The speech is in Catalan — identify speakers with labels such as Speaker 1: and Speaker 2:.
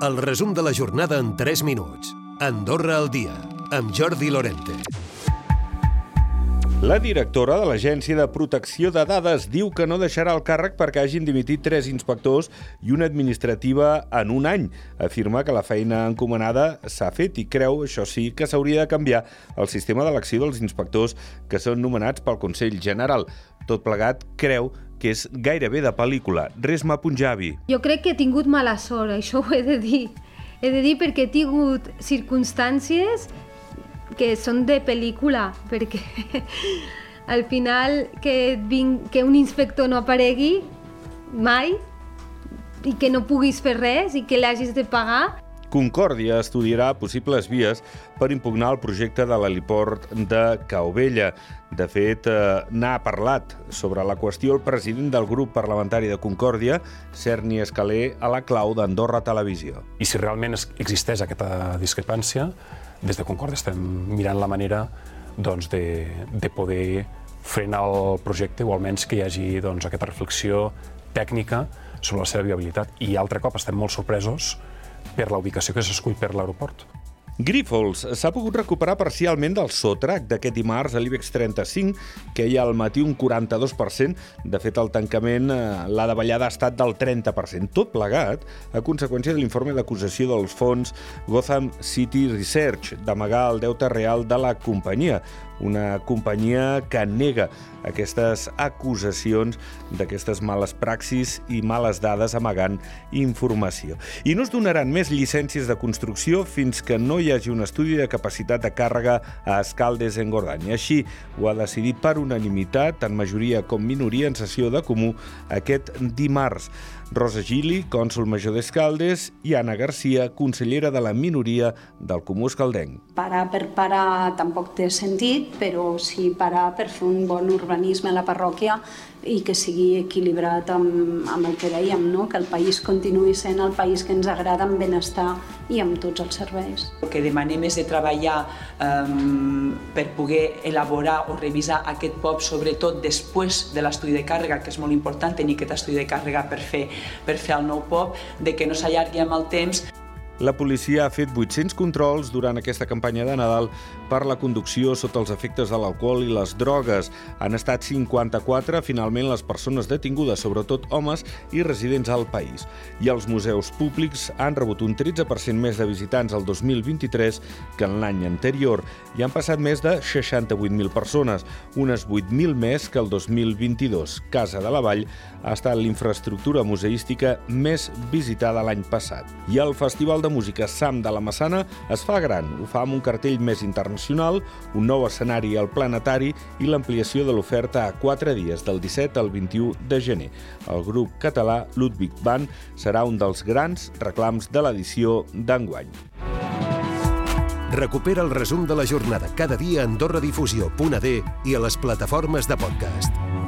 Speaker 1: El resum de la jornada en 3 minuts. Andorra al dia, amb Jordi Lorente.
Speaker 2: La directora de l'Agència de Protecció de Dades diu que no deixarà el càrrec perquè hagin dimitit tres inspectors i una administrativa en un any. Afirma que la feina encomanada s'ha fet i creu, això sí, que s'hauria de canviar el sistema d'elecció dels inspectors que són nomenats pel Consell General. Tot plegat, creu que és gairebé de pel·lícula. Resma Punjabi.
Speaker 3: Jo crec que he tingut mala sort, això ho he de dir. He de dir perquè he tingut circumstàncies que són de pel·lícula, perquè al final que, vinc, que un inspector no aparegui mai i que no puguis fer res i que l'hagis de pagar,
Speaker 2: Concòrdia estudiarà possibles vies per impugnar el projecte de l'heliport de Caovella. De fet, eh, n'ha parlat sobre la qüestió el president del grup parlamentari de Concòrdia, Cerny Escalé, a la clau d'Andorra Televisió.
Speaker 4: I si realment existeix aquesta discrepància, des de Concòrdia estem mirant la manera doncs, de, de poder frenar el projecte o almenys que hi hagi doncs, aquesta reflexió tècnica sobre la seva viabilitat. I altre cop estem molt sorpresos per la ubicació que s'escull per l'aeroport.
Speaker 2: Grífols s'ha pogut recuperar parcialment del sotrac d'aquest dimarts a l'IBEX 35, que hi ha al matí un 42%. De fet, el tancament, eh, la davallada ha estat del 30%. Tot plegat a conseqüència de l'informe d'acusació dels fons Gotham City Research d'amagar el deute real de la companyia una companyia que nega aquestes acusacions d'aquestes males praxis i males dades amagant informació. I no es donaran més llicències de construcció fins que no hi hagi un estudi de capacitat de càrrega a Escaldes en Gordany. Així ho ha decidit per unanimitat, tant majoria com minoria, en sessió de comú aquest dimarts. Rosa Gili, cònsul major d'Escaldes, i Anna Garcia, consellera de la minoria del Comú Escaldenc.
Speaker 5: Parar per parar tampoc té sentit, però sí parar per fer un bon urbanisme a la parròquia i que sigui equilibrat amb, amb el que dèiem, no? que el país continuï sent el país que ens agrada amb benestar i amb tots els serveis.
Speaker 6: El que demanem és de treballar um, per poder elaborar o revisar aquest POP, sobretot després de l'estudi de càrrega, que és molt important tenir aquest estudi de càrrega per fer, per fer el nou POP, de que no s'allargui amb el temps
Speaker 2: la policia ha fet 800 controls durant aquesta campanya de Nadal per la conducció sota els efectes de l'alcohol i les drogues. Han estat 54, finalment, les persones detingudes, sobretot homes i residents al país. I els museus públics han rebut un 13% més de visitants el 2023 que en l'any anterior i han passat més de 68.000 persones, unes 8.000 més que el 2022. Casa de la Vall ha estat l'infraestructura museística més visitada l'any passat. I el Festival de de música Sam de la Massana es fa gran. Ho fa amb un cartell més internacional, un nou escenari al planetari i l'ampliació de l'oferta a quatre dies, del 17 al 21 de gener. El grup català Ludwig Band serà un dels grans reclams de l'edició d'enguany.
Speaker 1: Recupera el resum de la jornada cada dia a AndorraDifusió.d i a les plataformes de podcast.